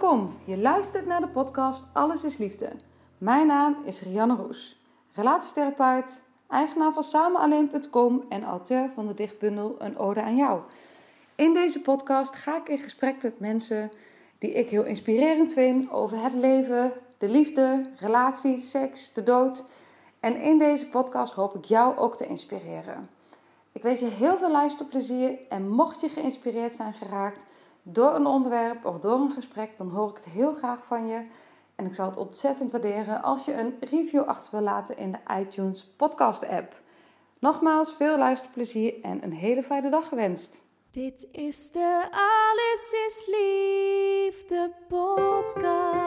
Welkom, je luistert naar de podcast Alles is Liefde. Mijn naam is Rianne Roes, relatietherapeut, eigenaar van samenalleen.com en auteur van de dichtbundel Een Ode aan Jou. In deze podcast ga ik in gesprek met mensen die ik heel inspirerend vind over het leven, de liefde, relaties, seks, de dood. En in deze podcast hoop ik jou ook te inspireren. Ik wens je heel veel luisterplezier en mocht je geïnspireerd zijn geraakt door een onderwerp of door een gesprek, dan hoor ik het heel graag van je. En ik zou het ontzettend waarderen als je een review achter wil laten in de iTunes podcast app. Nogmaals, veel luisterplezier en een hele fijne dag gewenst. Dit is de Alles is Liefde podcast.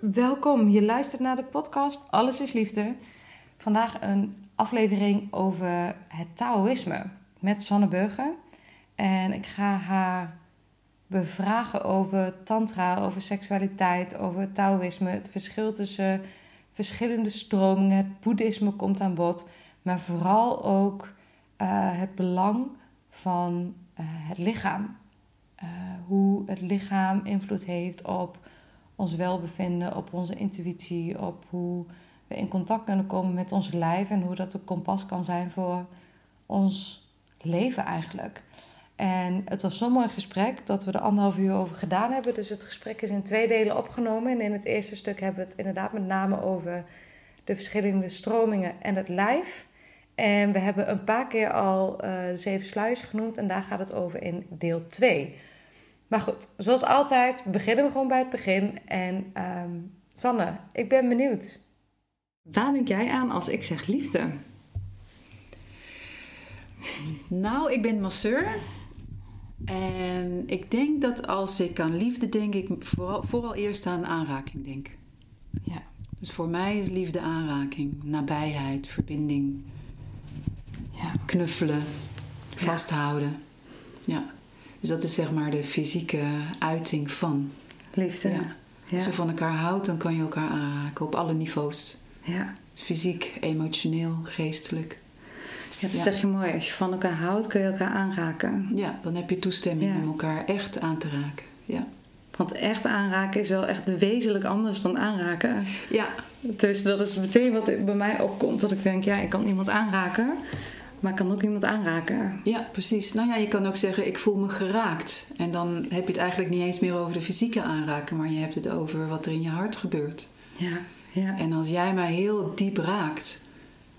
Welkom, je luistert naar de podcast Alles is Liefde. Vandaag een aflevering over het Taoïsme met Sanne Burger. En ik ga haar bevragen over tantra, over seksualiteit, over Taoïsme, het verschil tussen verschillende stromingen. Het boeddhisme komt aan bod, maar vooral ook eh, het belang van eh, het lichaam. Eh, hoe het lichaam invloed heeft op ons welbevinden, op onze intuïtie, op hoe we in contact kunnen komen met ons lijf en hoe dat een kompas kan zijn voor ons leven eigenlijk. En het was zo'n mooi gesprek dat we er anderhalf uur over gedaan hebben. Dus het gesprek is in twee delen opgenomen. En in het eerste stuk hebben we het inderdaad met name over de verschillende stromingen en het lijf. En we hebben een paar keer al uh, de zeven sluizen genoemd. En daar gaat het over in deel 2. Maar goed, zoals altijd beginnen we gewoon bij het begin. En um, Sanne, ik ben benieuwd. Waar denk jij aan als ik zeg liefde? Nou, ik ben masseur. En ik denk dat als ik aan liefde denk, ik vooral, vooral eerst aan aanraking denk. Ja. Dus voor mij is liefde aanraking, nabijheid, verbinding, Ja. knuffelen, vasthouden. Ja. Dus dat is zeg maar de fysieke uiting van. Liefde. Ja. Ja. Als je van elkaar houdt, dan kan je elkaar aanraken op alle niveaus. Ja. Fysiek, emotioneel, geestelijk. Ja, dat Ja. zeg je mooi. Als je van elkaar houdt, kun je elkaar aanraken. Ja, dan heb je toestemming Ja. om elkaar echt aan te raken. Ja. Want echt aanraken is wel echt wezenlijk anders dan aanraken. Ja, Dus dat is meteen wat bij mij opkomt. Dat ik denk, ja, ik kan iemand aanraken. Maar ik kan ook iemand aanraken. Ja, precies. Nou ja, je kan ook zeggen, ik voel me geraakt. En dan heb je het eigenlijk niet eens meer over de fysieke aanraken, maar je hebt het over wat er in je hart gebeurt. Ja, ja, En als jij mij heel diep raakt,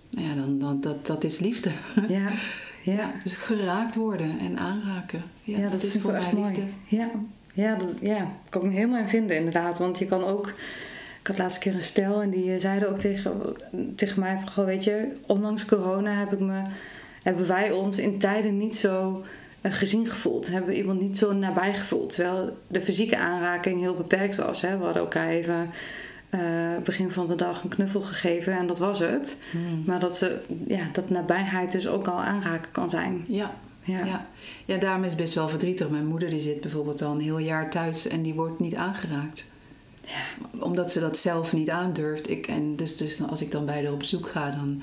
nou ja, dan, dan dat, dat is liefde. ja. Ja, Dus geraakt worden en aanraken. Ja, dat, is voor mij liefde. mooi. Ja, ja, dat, ja, kan ik me helemaal in vinden inderdaad. Want je kan ook... Ik had laatst keer een stel en die zeiden ook tegen, tegen mij van... Goh, weet je, ondanks corona heb ik me, hebben wij ons in tijden niet zo eh, gezien gevoeld. Hebben we iemand niet zo nabij gevoeld. Terwijl de fysieke aanraking heel beperkt was. Hè? We hadden elkaar even eh, begin van de dag een knuffel gegeven en dat was het. Hmm. Maar dat, ze, ja, dat nabijheid dus ook al aanraken kan zijn. Ja, Ja. ja. ja, daarom is het best wel verdrietig. Mijn moeder die zit bijvoorbeeld al een heel jaar thuis en die wordt niet aangeraakt. Omdat ze dat zelf niet aandurft. Ik, en dus, dus als ik dan bij haar op bezoek ga, dan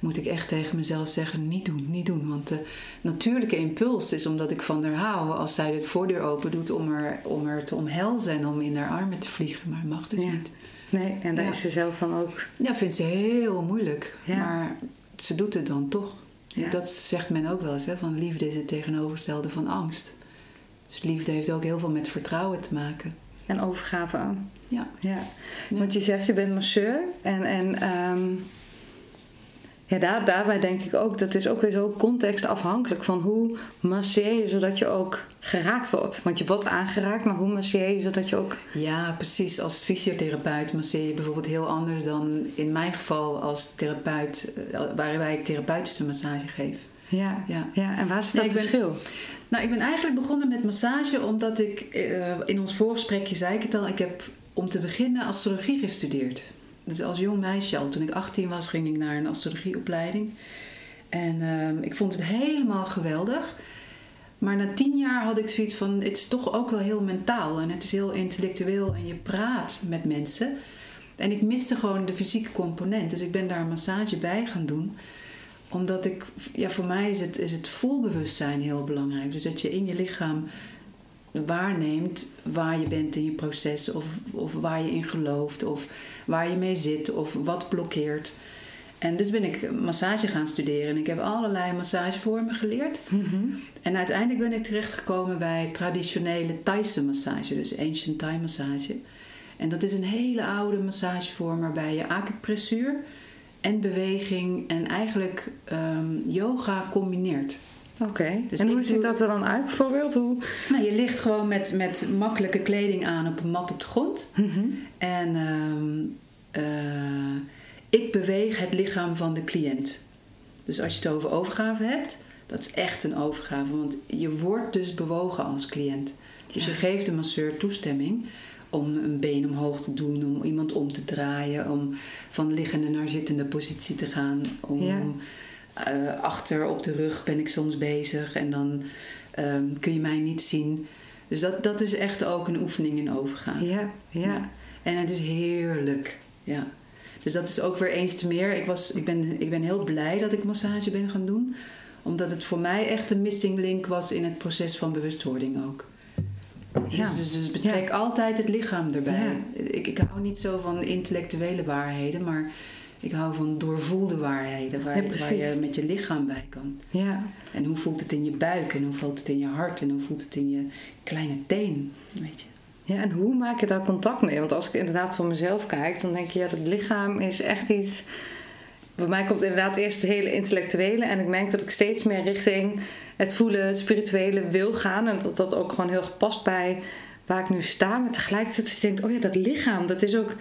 moet ik echt tegen mezelf zeggen: niet doen, niet doen. Want de natuurlijke impuls is omdat ik van haar hou. Als zij de voordeur open doet om haar, om haar te omhelzen en om in haar armen te vliegen. Maar mag dus Ja. niet. Nee, en daar Ja. is ze zelf dan ook. Ja, vindt ze heel moeilijk. Ja. Maar ze doet het dan toch. Ja. Dat zegt men ook wel eens, hè, van liefde is het tegenovergestelde van angst. Dus liefde heeft ook heel veel met vertrouwen te maken. En overgave. Ja. Ja. Ja. Want je zegt je bent masseur. En, en ehm, Ja, daar, daarbij denk ik ook, dat is ook weer zo contextafhankelijk van hoe masseer je zodat je ook geraakt wordt. Want je wordt aangeraakt, maar hoe masseer je zodat je ook... Ja, precies. Als fysiotherapeut masseer je bijvoorbeeld heel anders dan in mijn geval als therapeut, eh, waarbij ik therapeutische massage geef. Ja, ja. ja. en waar zit dat verschil? nou, ik ben eigenlijk begonnen met massage omdat ik, uh, in ons voorgesprekje zei ik het al, ik heb om te beginnen astrologie gestudeerd. Dus als jong meisje al, toen ik 18 was, ging ik naar een astrologieopleiding. En uh, ik vond het helemaal geweldig. Maar na tien jaar had ik zoiets van: het is toch ook wel heel mentaal en het is heel intellectueel en je praat met mensen. En ik miste gewoon de fysieke component. Dus ik ben daar een massage bij gaan doen omdat ik, ja, voor mij is het, is het voelbewustzijn heel belangrijk. Dus dat je in je lichaam waarneemt waar je bent in je proces, of, of waar je in gelooft, of waar je mee zit, of wat blokkeert. En dus ben ik massage gaan studeren en ik heb allerlei massagevormen geleerd. Mhm. En uiteindelijk ben ik terechtgekomen bij traditionele Thaise massage, dus ancient Thai massage. En dat is een hele oude massagevorm waarbij je acupressuur en beweging en eigenlijk um, yoga combineert. Oké, dus en hoe ziet dat er dan uit bijvoorbeeld? Hoe... Nou, je ligt gewoon met, met makkelijke kleding aan op een mat op de grond. Mhm. En um, uh, ik beweeg het lichaam van de cliënt. Dus als je het over overgave hebt, dat is echt een overgave. Want je wordt dus bewogen als cliënt. Dus je geeft de masseur toestemming om een been omhoog te doen, om iemand om te draaien, om van liggende naar zittende positie te gaan. Om, Ja. Eh, achter op de rug ben ik soms bezig en dan ehm, kun je mij niet zien. Dus dat, dat is echt ook een oefening in overgaan. Ja, ja. En het is heerlijk. Ja. Dus dat is ook weer eens te meer. Ik, was, ik, ben, ik ben heel blij dat ik massage ben gaan doen. Omdat het voor mij echt een missing link was in het proces van bewustwording ook. Ja. Dus, dus, dus betrek altijd het lichaam erbij. Ja. Ik, ik hou niet zo van intellectuele waarheden, maar ik hou van doorvoelde waarheden. Waar, Ja, waar je met je lichaam bij kan. ja. En hoe voelt het in je buik en hoe voelt het in je hart en hoe voelt het in je kleine teen. Weet je. Ja, en hoe maak je daar contact mee? Want als ik inderdaad voor mezelf kijk, dan denk je, ja, dat lichaam is echt iets. Bij mij komt inderdaad eerst het hele intellectuele. En ik merk dat ik steeds meer richting het voelen, het spirituele wil gaan. En dat dat ook gewoon heel erg past bij waar ik nu sta. Maar tegelijkertijd denk ik, oh ja, dat lichaam, dat is ook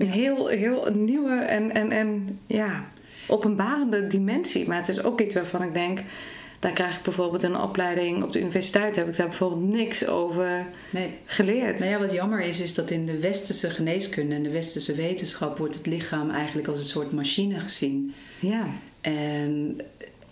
een heel, heel nieuwe en, en, en ja, openbarende dimensie. Maar het is ook iets waarvan ik denk, daar krijg ik bijvoorbeeld in een opleiding op de universiteit, heb ik daar bijvoorbeeld niks over Nee. geleerd. Nou ja, wat jammer is, is dat in de westerse geneeskunde en de westerse wetenschap wordt het lichaam eigenlijk als een soort machine gezien. Ja. En,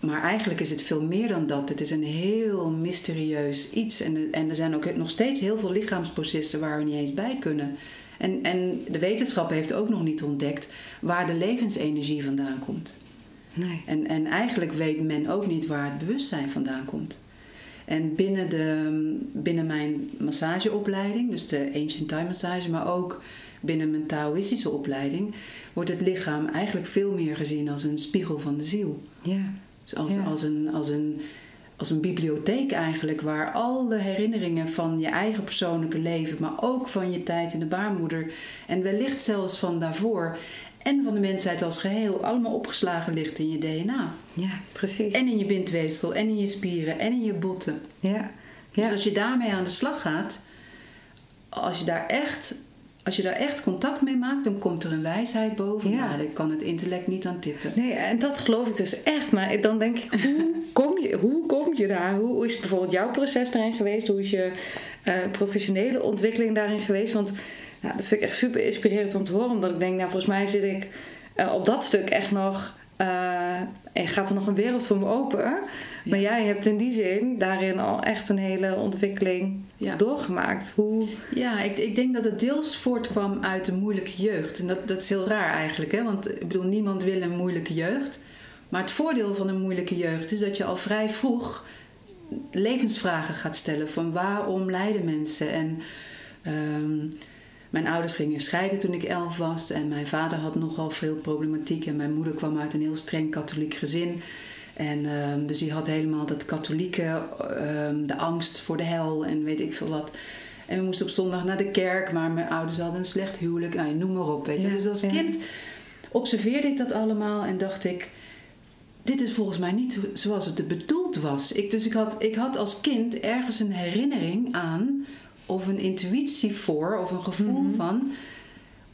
maar eigenlijk is het veel meer dan dat. Het is een heel mysterieus iets. En, en er zijn ook nog steeds heel veel lichaamsprocessen waar we niet eens bij kunnen. En, en de wetenschap heeft ook nog niet ontdekt waar de levensenergie vandaan komt. Nee. En, en eigenlijk weet men ook niet waar het bewustzijn vandaan komt. En binnen, de, binnen mijn massageopleiding, dus de Ancient Thai Massage, maar ook binnen mijn Taoïstische opleiding, wordt het lichaam eigenlijk veel meer gezien als een spiegel van de ziel. Ja. Dus als, Ja. als, een, als, een, als een bibliotheek eigenlijk, waar al de herinneringen van je eigen persoonlijke leven, maar ook van je tijd in de baarmoeder en wellicht zelfs van daarvoor en van de mensheid als geheel, allemaal opgeslagen ligt in je DNA. Ja, precies. En in je bindweefsel, en in je spieren, en in je botten. ja. Dus als je daarmee aan de slag gaat, als je daar echt, als je daar echt contact mee maakt, dan komt er een wijsheid boven. Ja. Ja. daar kan het intellect niet aan tippen. Nee, en dat geloof ik dus echt. Maar dan denk ik, hoe kom je, hoe kom Hoe is bijvoorbeeld jouw proces daarin geweest? Hoe is je eh, professionele ontwikkeling daarin geweest? Want dat vind ik echt super inspirerend om te horen. Omdat ik denk, nou volgens mij zit ik eh, op dat stuk echt nog... eh, en gaat er nog een wereld voor me open. Maar jij hebt in die zin daarin al echt een hele ontwikkeling Ja. doorgemaakt. Hoe... Ja, ik, ik denk dat het deels voortkwam uit een moeilijke jeugd. En dat, dat is heel raar eigenlijk, hè? want ik bedoel, niemand wil een moeilijke jeugd. Maar het voordeel van een moeilijke jeugd is dat je al vrij vroeg levensvragen gaat stellen. Van waarom lijden mensen? En ehm, mijn ouders gingen scheiden toen ik elf was. En mijn vader had nogal veel problematiek. En mijn moeder kwam uit een heel streng katholiek gezin. En ehm, dus die had helemaal dat katholieke, ehm, de angst voor de hel en weet ik veel wat. En we moesten op zondag naar de kerk, maar mijn ouders hadden een slecht huwelijk. Nou, noem maar op, weet je. Ja, dus als ja. kind observeerde ik dat allemaal en dacht ik... dit is volgens mij niet zoals het bedoeld was. Ik, dus ik had, ik had als kind ergens een herinnering aan, of een intuïtie voor, of een gevoel Mhm. van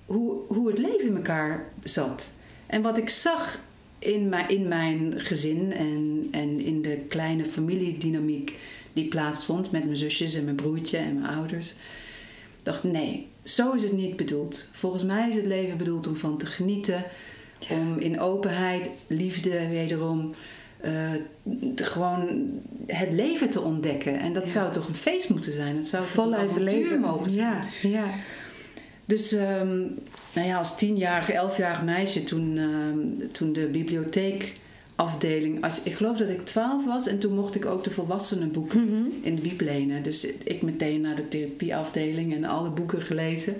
hoe, hoe het leven in elkaar zat. En wat ik zag in mijn, in mijn gezin en, en in de kleine familiedynamiek die plaatsvond met mijn zusjes en mijn broertje en mijn ouders, dacht nee, zo is het niet bedoeld. Volgens mij is het leven bedoeld om van te genieten, om in openheid, liefde wederom, eh, te- gewoon het leven te ontdekken. En dat Ja. zou toch een feest moeten zijn? Het zou toch een Voluit het avontuur leven. mogen zijn? Ja, ja. Dus ehm, nou ja, als tienjarig, elfjarig meisje, toen, ehm, toen de bibliotheekafdeling, als, ik geloof dat ik twaalf was en toen mocht ik ook de volwassenenboeken Mhm. in de bieb lenen. Dus ik meteen naar de therapieafdeling en alle boeken gelezen.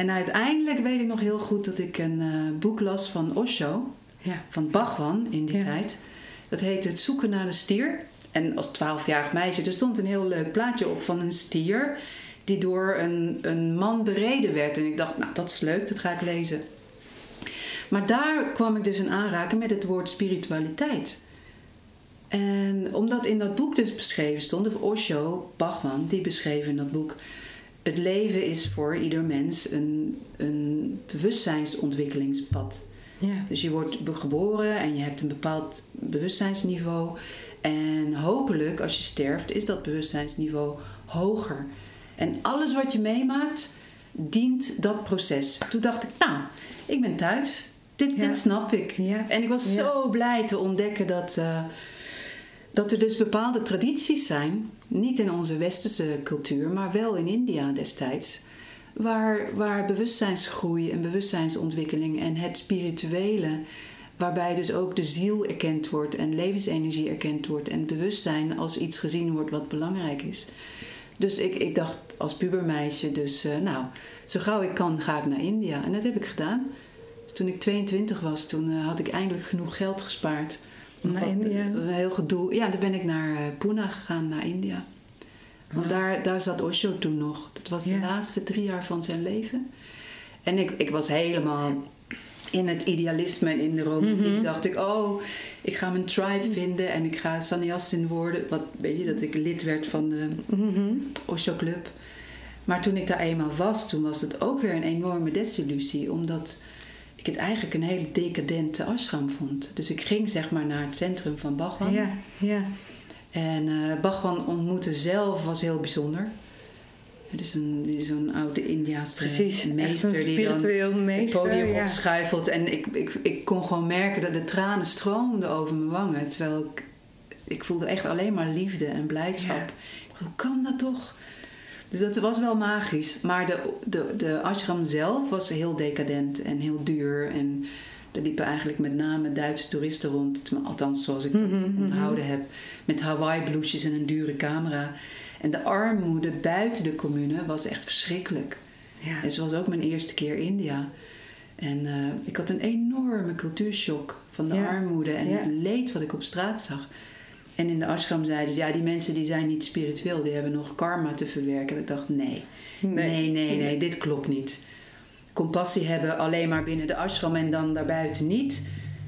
En uiteindelijk weet ik nog heel goed dat ik een eh, boek las van Osho, Ja. van Bhagwan in die Ja. tijd. Dat heette Het zoeken naar de stier. En als twaalfjarig meisje, er stond een heel leuk plaatje op van een stier die door een, een man bereden werd. En ik dacht, nou dat is leuk, dat ga ik lezen. Maar daar kwam ik dus in aanraking met het woord spiritualiteit. En omdat in dat boek dus beschreven stond, of Osho, Bachman, die beschreef in dat boek... Het leven is voor ieder mens een, een bewustzijnsontwikkelingspad. Ja. Dus je wordt geboren en je hebt een bepaald bewustzijnsniveau. En hopelijk, als je sterft, is dat bewustzijnsniveau hoger. En alles wat je meemaakt, dient dat proces. Toen dacht ik, nou, ik ben thuis. Dit, Ja. dit snap ik. Ja. En ik was zo blij te ontdekken dat, eh, dat er dus bepaalde tradities zijn. Niet in onze westerse cultuur, maar wel in India destijds. Waar, waar bewustzijnsgroei en bewustzijnsontwikkeling en het spirituele, waarbij dus ook de ziel erkend wordt en levensenergie erkend wordt en bewustzijn als iets gezien wordt wat belangrijk is. Dus ik, ik dacht als pubermeisje, dus eh, nou, zo gauw ik kan ga ik naar India. En dat heb ik gedaan. Dus toen ik 22 was, toen eh, had ik eindelijk genoeg geld gespaard. Naar India? Dat een heel gedoe. Ja, toen ben ik naar eh, Pune gegaan, naar India. Want daar, daar zat Osho toen nog. Dat was de Ja. laatste drie jaar van zijn leven. En ik, ik was helemaal in het idealisme en in de romantiek. Mhm. Dacht ik, oh, ik ga mijn tribe vinden en ik ga sannyasin worden. Wat, weet je, dat ik lid werd van de Mhm. Osho Club. Maar toen ik daar eenmaal was, toen was het ook weer een enorme desillusie. Omdat ik het eigenlijk een hele decadente ashram vond. Dus ik ging zeg maar naar het centrum van Bhagwan. Ja, ja. En eh Bhagwan ontmoeten zelf was heel bijzonder. Het is een, die is zo'n oude Indiaanse meester een die dan spiritueel het meester. podium ja. opschuifelt. En ik, ik, ik kon gewoon merken dat de tranen stroomden over mijn wangen. Terwijl ik, ik voelde echt alleen maar liefde en blijdschap. Ja. Hoe kan dat toch? Dus dat was wel magisch. Maar de, de, de ashram zelf was heel decadent en heel duur. En er liepen eigenlijk met name Duitse toeristen rond. Althans, zoals ik dat Mhm, mhm. onthouden heb. Met Hawaii-bloesjes en een dure camera. En de armoede buiten de commune was echt verschrikkelijk. Ja. En zoals ook mijn eerste keer India. En eh, ik had een enorme cultuurshock van de Ja. armoede en Ja. het leed wat ik op straat zag. En in de ashram zeiden ze, ja, die mensen die zijn niet spiritueel, die hebben nog karma te verwerken. En ik dacht, nee, nee, nee, nee, dit klopt niet. Compassie hebben alleen maar binnen de ashram en dan daarbuiten niet.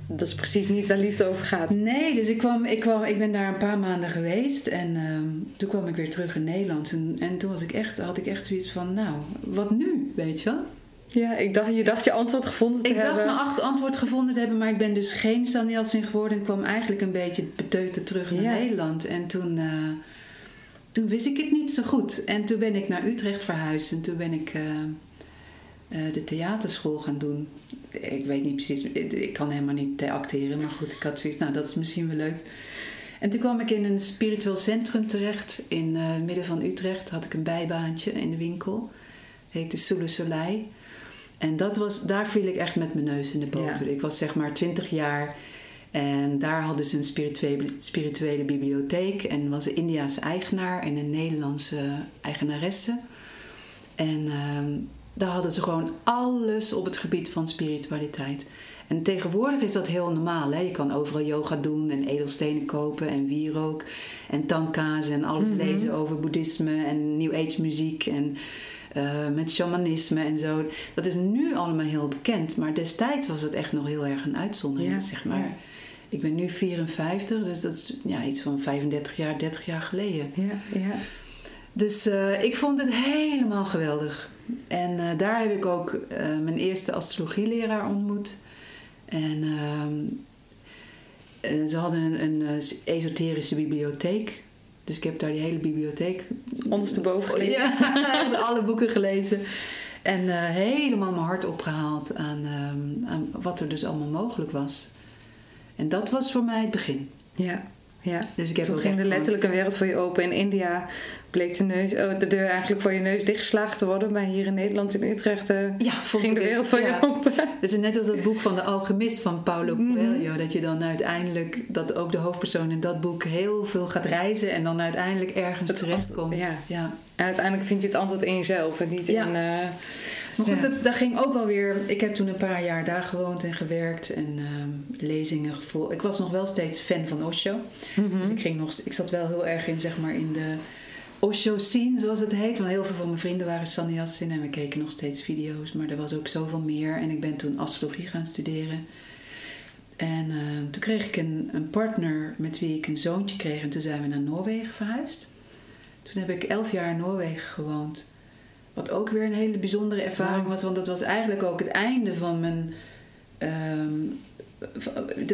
Dat is precies niet waar liefde over gaat. Nee, dus ik, kwam, ik, kwam, ik ben daar een paar maanden geweest en ehm, toen kwam ik weer terug in Nederland. En, en toen was ik echt, had ik echt zoiets van, nou, wat nu, weet je wel? Ja, ik dacht, je dacht je antwoord gevonden te Ik dacht hebben. mijn acht antwoord gevonden te hebben, maar ik ben dus geen Sannyassin geworden. En kwam eigenlijk een beetje beteuterd terug naar Ja. Nederland. En toen, eh, toen wist ik het niet zo goed. En toen ben ik naar Utrecht verhuisd en toen ben ik eh, eh, de theaterschool gaan doen. Ik weet niet precies, ik kan helemaal niet acteren, maar goed, ik had zoiets, nou dat is misschien wel leuk. En toen kwam ik in een spiritueel centrum terecht in het midden van Utrecht. Had ik een bijbaantje in de winkel. heette Soule Soleil. En dat was, daar viel ik echt met mijn neus in de boter. Ja. Ik was zeg maar 20 jaar en daar hadden ze een spirituele, spirituele bibliotheek. En was een Indiaanse eigenaar en een Nederlandse eigenaresse. En ehm, daar hadden ze gewoon alles op het gebied van spiritualiteit. En tegenwoordig is dat heel normaal. Hè? Je kan overal yoga doen en edelstenen kopen en wierook en tanka's en alles Mhm. lezen over boeddhisme en new age muziek en eh, met shamanisme en zo. Dat is nu allemaal heel bekend, maar destijds was het echt nog heel erg een uitzondering. Ja, zeg maar. ja. Ik ben nu 54, dus dat is ja, iets van 35 jaar, 30 jaar geleden. Ja, ja. Dus eh, ik vond het helemaal geweldig. En eh, daar heb ik ook mijn eerste astrologieleraar ontmoet. En ehm, eh, ze hadden een, een esoterische bibliotheek. Dus ik heb daar die hele bibliotheek Ondersteboven gelezen. ja, alle boeken gelezen. En eh, helemaal mijn hart opgehaald aan, ehm, aan wat er dus allemaal mogelijk was. En dat was voor mij het begin. Ja, ja. Dus ik heb Toen ging er letterlijk een wereld voor je open. In India bleek de, neus, oh, de deur eigenlijk voor je neus dichtgeslagen te worden. Maar hier in Nederland, in Utrecht, eh, Ja, ging de wereld voor Ja. je open. Het is net als dat boek van de alchemist van Paulo Mhm. Coelho. Dat je dan uiteindelijk, dat ook de hoofdpersoon in dat boek heel veel gaat reizen. En dan uiteindelijk ergens terechtkomt. ja. ja. En uiteindelijk vind je het antwoord in jezelf en niet in... eh, Maar goed, Ja. dat, dat ging ook wel weer. Ik heb toen een paar jaar daar gewoond en gewerkt en ehm, lezingen gevolgd. Ik was nog wel steeds fan van Osho. mhm. Dus ik, ging nog, ik zat wel heel erg in, zeg maar, in de Osho-scene, zoals het heet. Want heel veel van mijn vrienden waren sannyasin en we keken nog steeds video's. Maar er was ook zoveel meer. En ik ben toen astrologie gaan studeren. En eh, toen kreeg ik een, een partner met wie ik een zoontje kreeg. En toen zijn we naar Noorwegen verhuisd. Toen heb ik elf jaar in Noorwegen gewoond. Wat ook weer een hele bijzondere ervaring was. Want dat was eigenlijk ook het einde van mijn... ehm,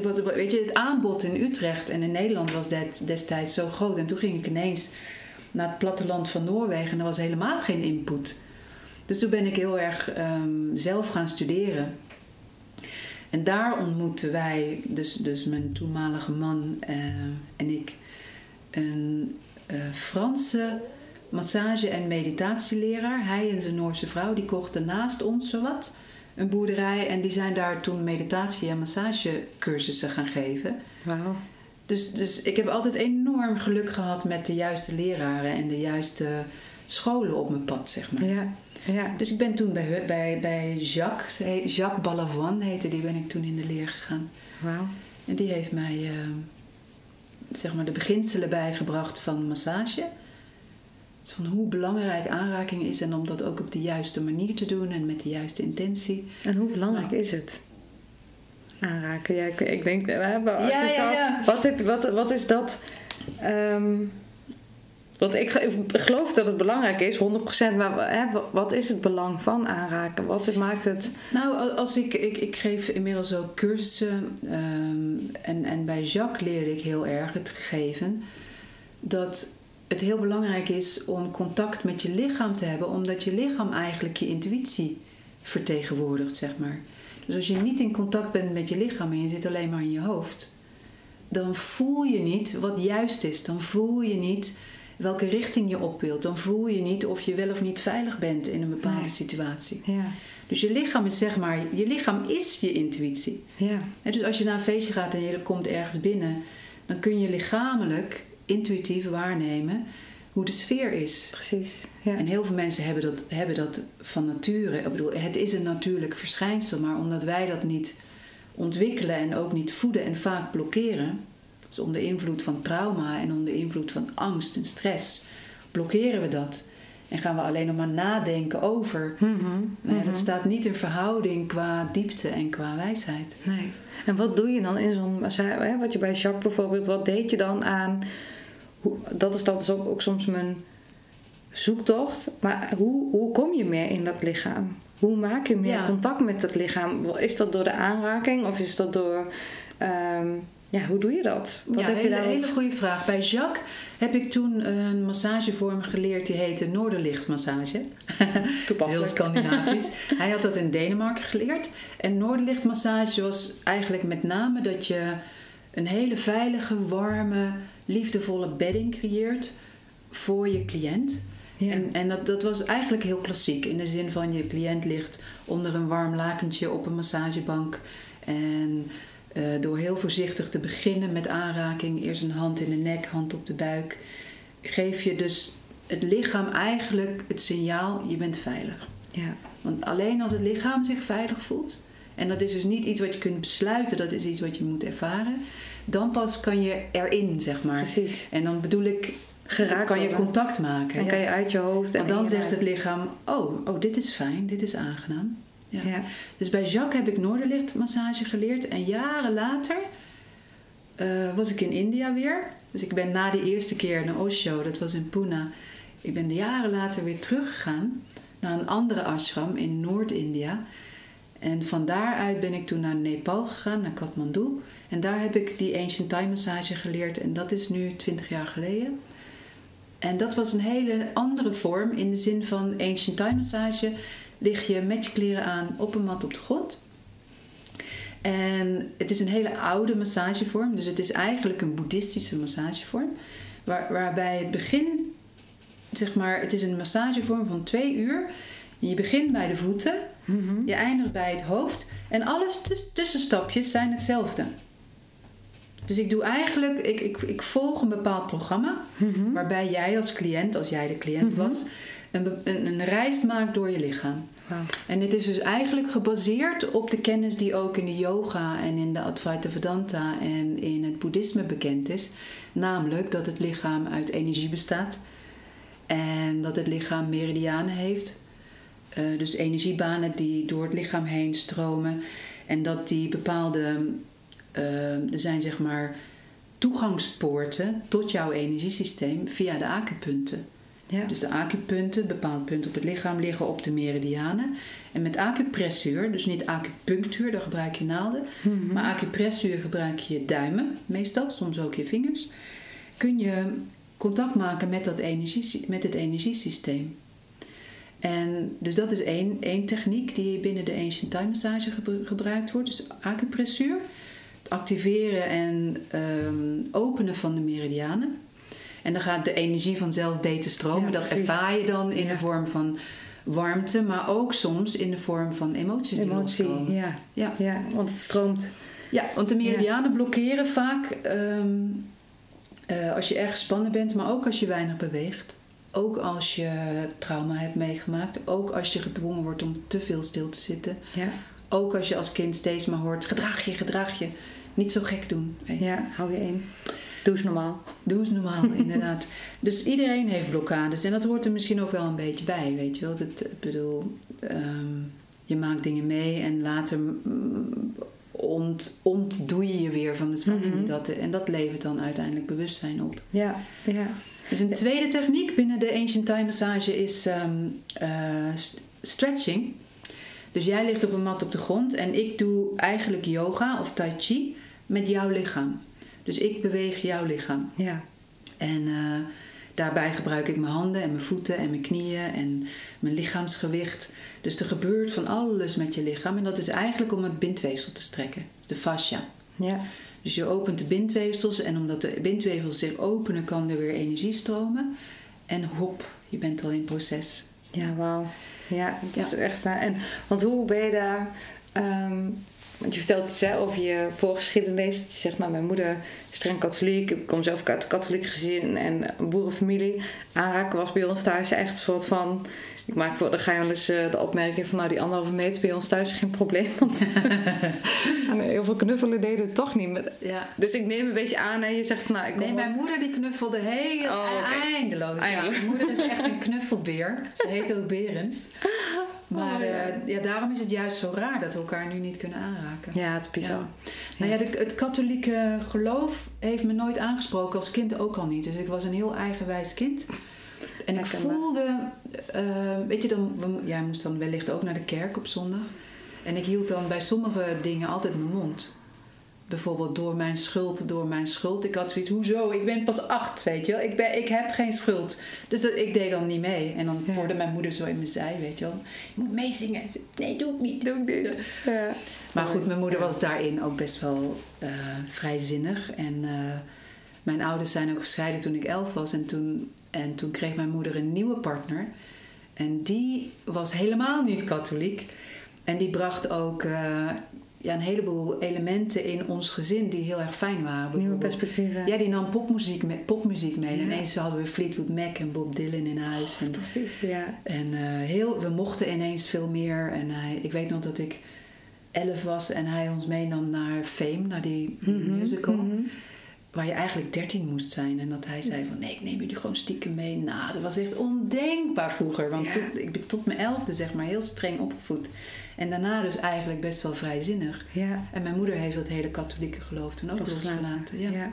was, weet je, het aanbod in Utrecht en in Nederland was dat destijds zo groot. En toen ging ik ineens naar het platteland van Noorwegen en er was helemaal geen input. Dus toen ben ik heel erg ehm, zelf gaan studeren. En daar ontmoetten wij, dus, dus mijn toenmalige man eh, en ik, een eh, Franse massage- en meditatieleraar. Hij en zijn Noorse vrouw, die kochten naast ons zowat een boerderij. En die zijn daar toen meditatie- en massagecursussen gaan geven. Wauw. Dus, dus ik heb altijd enorm geluk gehad met de juiste leraren en de juiste scholen op mijn pad, zeg maar. Ja, ja. Dus ik ben toen bij, bij, bij Jacques, Jacques Balavoine heette die, ben ik toen in de leer gegaan. Wauw. En die heeft mij eh, zeg maar de beginselen bijgebracht van massage. Dus van hoe belangrijk aanraking is en om dat ook op de juiste manier te doen en met de juiste intentie. En hoe belangrijk Nou. is het? Aanraken. Ja, ik, ik denk, maar als Ja, ja, ja. Wat, heb, wat, wat is dat? Ehm, want ik, ge- ik geloof dat het belangrijk is, 100%. Maar hè, wa- wat is het belang van aanraken? Wat maakt het. Nou, al- als ik, ik, ik geef inmiddels ook cursussen ehm, en, en bij Jacques leerde ik heel erg het gegeven dat het heel belangrijk is om contact met je lichaam te hebben, omdat je lichaam eigenlijk je intuïtie vertegenwoordigt, zeg maar. Dus als je niet in contact bent met je lichaam en je zit alleen maar in je hoofd, dan voel je niet wat juist is. Dan voel je niet welke richting je op wilt. Dan voel je niet of je wel of niet veilig bent in een bepaalde Nee. situatie. Ja, Dus je lichaam is zeg maar, je lichaam is je intuïtie. ja, Hè, Dus als je naar een feestje gaat en je komt ergens binnen, dan kun je lichamelijk intuïtief waarnemen hoe de sfeer is. precies. Ja. En heel veel mensen hebben dat, hebben dat van nature. Ik bedoel, het is een natuurlijk verschijnsel, maar omdat wij dat niet ontwikkelen en ook niet voeden en vaak blokkeren, dus onder invloed van trauma en onder invloed van angst en stress, blokkeren we dat. En gaan we alleen nog maar nadenken over. Mhm, Nou dat staat niet in verhouding qua diepte en qua wijsheid. Nee. En wat doe je dan in zo'n Wat je bij Jacques bijvoorbeeld, wat deed je dan aan? Dat is dat is ook, ook soms mijn zoektocht. Maar hoe, hoe kom je meer in dat lichaam? Hoe maak je meer Ja. contact met het lichaam? Is dat door de aanraking of is dat door. ehm, ja, hoe doe je dat? Wat ja, heb je hele, daar hele goede vraag. Bij Jacques heb ik toen een massagevorm geleerd die heette Noorderlichtmassage. Heel toepasselijk? Scandinavisch. Hij had dat in Denemarken geleerd. En Noorderlichtmassage was eigenlijk met name dat je een hele veilige, warme, liefdevolle bedding creëert voor je cliënt. Ja. En, en dat, dat was eigenlijk heel klassiek. In de zin van je cliënt ligt onder een warm lakentje op een massagebank. En eh, door heel voorzichtig te beginnen met aanraking, eerst een hand in de nek, hand op de buik, geef je dus het lichaam eigenlijk het signaal: je bent veilig. ja. Want alleen als het lichaam zich veilig voelt, en dat is dus niet iets wat je kunt besluiten, dat is iets wat je moet ervaren, dan pas kan je erin, zeg maar. precies. En dan bedoel ik, Geraakt kan je contact maken. En ja. kan je uit je hoofd en Want dan zegt het lichaam: oh, oh, dit is fijn, dit is aangenaam. Ja. Ja. Dus bij Jacques heb ik Noorderlichtmassage geleerd. En jaren later eh, was ik in India weer. Dus ik ben na de eerste keer naar Osho, dat was in Pune. Ik ben jaren later weer teruggegaan naar een andere ashram in Noord-India. En van daaruit ben ik toen naar Nepal gegaan, naar Kathmandu. En daar heb ik die Ancient Time Massage geleerd. En dat is nu 20 jaar geleden. En dat was een hele andere vorm in de zin van Ancient Time Massage. Lig je met je kleren aan op een mat op de grond. En het is een hele oude massagevorm. Dus het is eigenlijk een boeddhistische massagevorm. Waar, waarbij het begin, zeg maar, het is een massagevorm van twee uur. Je begint bij de voeten, je eindigt bij het hoofd. En alles tussenstapjes zijn hetzelfde. Dus ik doe eigenlijk, ik, ik, ik volg een bepaald programma. Waarbij jij als cliënt, als jij de cliënt was, een, een, een reis maakt door je lichaam. En dit is dus eigenlijk gebaseerd op de kennis die ook in de yoga en in de Advaita Vedanta en in het boeddhisme bekend is. Namelijk dat het lichaam uit energie bestaat en dat het lichaam meridianen heeft. Eh, dus energiebanen die door het lichaam heen stromen. En dat die bepaalde, eh, er zijn zeg maar toegangspoorten tot jouw energiesysteem via de acupunten. Ja. Dus de acupunten, bepaalde punten op het lichaam, liggen op de meridianen. En met acupressuur, dus niet acupunctuur, daar gebruik je naalden. Mhm. Maar acupressuur gebruik je je duimen, meestal, soms ook je vingers. Kun je contact maken met, dat energie, met het energiesysteem. En dus dat is één, één techniek die binnen de Ancient Time Massage gebru- gebruikt wordt. Dus acupressuur, het activeren en ehm, openen van de meridianen. En dan gaat de energie vanzelf beter stromen. Ja, dat ervaar je dan in Ja. de vorm van warmte, maar ook soms in de vorm van emoties die Emotie, ja. Ja. ja. Want het stroomt. Ja, want de meridianen blokkeren vaak ehm, eh, als je erg gespannen bent, maar ook als je weinig beweegt. Ook als je trauma hebt meegemaakt. Ook als je gedwongen wordt om te veel stil te zitten. Ja. Ook als je als kind steeds maar hoort: gedraag je, gedraag je. Niet zo gek doen. weet je. ja, hou je in. Doe eens normaal. Doe eens normaal, inderdaad. Dus iedereen heeft blokkades. En dat hoort er misschien ook wel een beetje bij, weet je wel. Dat, ik bedoel, ehm, je maakt dingen mee en later mm, ont, ontdoe je je weer van de spanning. Die dat, en dat levert dan uiteindelijk bewustzijn op. Ja, ja. Dus een tweede techniek binnen de Ancient Time Massage is ehm, eh, st- stretching. Dus jij ligt op een mat op de grond en ik doe eigenlijk yoga of tai chi met jouw lichaam. Dus ik beweeg jouw lichaam. Ja. En eh, daarbij gebruik ik mijn handen en mijn voeten en mijn knieën en mijn lichaamsgewicht. Dus er gebeurt van alles met je lichaam. En dat is eigenlijk om het bindweefsel te strekken, de fascia. Ja. Dus je opent de bindweefsels en omdat de bindweefsels zich openen, kan er weer energie stromen. En hop, je bent al in proces. Ja, wauw. Ja, dat is echt... En, want hoe ben je daar... ehm, want je vertelt iets hè, over je voorgeschiedenis. Je zegt, nou, mijn moeder is streng katholiek. Ik kom zelf uit een katholiek gezin en een boerenfamilie. Aanraken was bij ons thuis echt een soort van... Ik maak voor, dan ga je wel eens eh, de opmerking van... Nou, die anderhalve meter bij ons thuis is geen probleem. Want heel veel knuffelen deden het toch niet. Ja. Dus ik neem een beetje aan en je zegt, nou, ik kom Nee, mijn moeder die knuffelde heel Oh, eindeloos. Ja, Eindeloos. mijn moeder is echt een knuffelbeer. Ze heet ook Berens. Maar Oh, ja. eh, ja, daarom is het juist zo raar dat we elkaar nu niet kunnen aanraken. Ja, het is bizar. Nou ja, de, het katholieke geloof heeft me nooit aangesproken, als kind ook al niet. Dus ik was een heel eigenwijs kind. En ik voelde, eh, weet je, dan, jij moest dan wellicht ook naar de kerk op zondag. En ik hield dan bij sommige dingen altijd mijn mond. Bijvoorbeeld door mijn schuld, door mijn schuld. Ik had zoiets, hoezo? Ik ben pas acht, weet je wel. Ik, ben, ik heb geen schuld. Dus dat, ik deed dan niet mee. En dan Ja. hoorde mijn moeder zo in mijn zij, weet je wel. Je moet meezingen. Zei, Nee, doe ik niet. Doe ik niet. Ja. Maar goed, mijn moeder was daarin ook best wel eh, vrijzinnig. En eh, mijn ouders zijn ook gescheiden toen ik elf was. En toen, en toen kreeg mijn moeder een nieuwe partner. En die was helemaal niet katholiek. En die bracht ook eh, ja, een heleboel elementen in ons gezin die heel erg fijn waren. Nieuwe perspectieven. Ja, die nam popmuziek mee, popmuziek mee. Ja. Ineens hadden we Fleetwood Mac en Bob Dylan in huis. Fantastisch, ja. en eh, heel, we mochten ineens veel meer. En hij, ik weet nog dat ik elf was en hij ons meenam naar Fame, naar die, Mhm, musical. mhm. waar je eigenlijk 13 moest zijn. En dat hij zei van nee, ik neem jullie gewoon stiekem mee. Nou, dat was echt ondenkbaar vroeger. Want Ja. toen- ik ben tot mijn elfde zeg maar heel streng opgevoed. En daarna dus eigenlijk best wel vrijzinnig. Ja. En mijn moeder heeft dat hele katholieke geloof toen ook Losgelaten. losgelaten. Ja. Ja.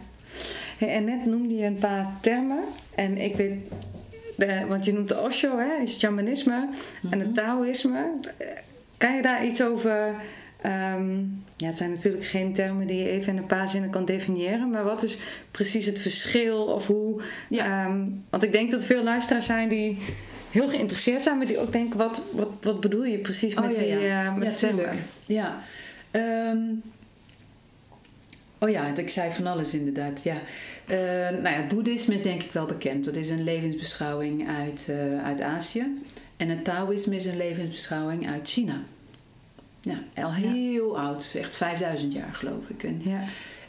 Hey, en net noemde je een paar termen. En ik weet, de, want je noemt de Osho, hè, is het shamanisme en het Taoïsme. Eh, Kan je daar iets over... ehm, ja, het zijn natuurlijk geen termen die je even in een paar zinnen kan definiëren. Maar wat is precies het verschil of hoe... Ja. ehm, want ik denk dat veel luisteraars zijn die heel geïnteresseerd zijn. Maar die ook denken, wat, wat, wat bedoel je precies met Oh, ja, die ja. eh, met Ja, tuurlijk. Ja. Ehm, oh ja, ik zei van alles inderdaad. Ja. Eh, nou ja, het boeddhisme is denk ik wel bekend. Dat is een levensbeschouwing uit, eh, uit Azië. En het Taoïsme is een levensbeschouwing uit China. Ja, al heel oud. Echt 5000 jaar geloof ik. En, Ja.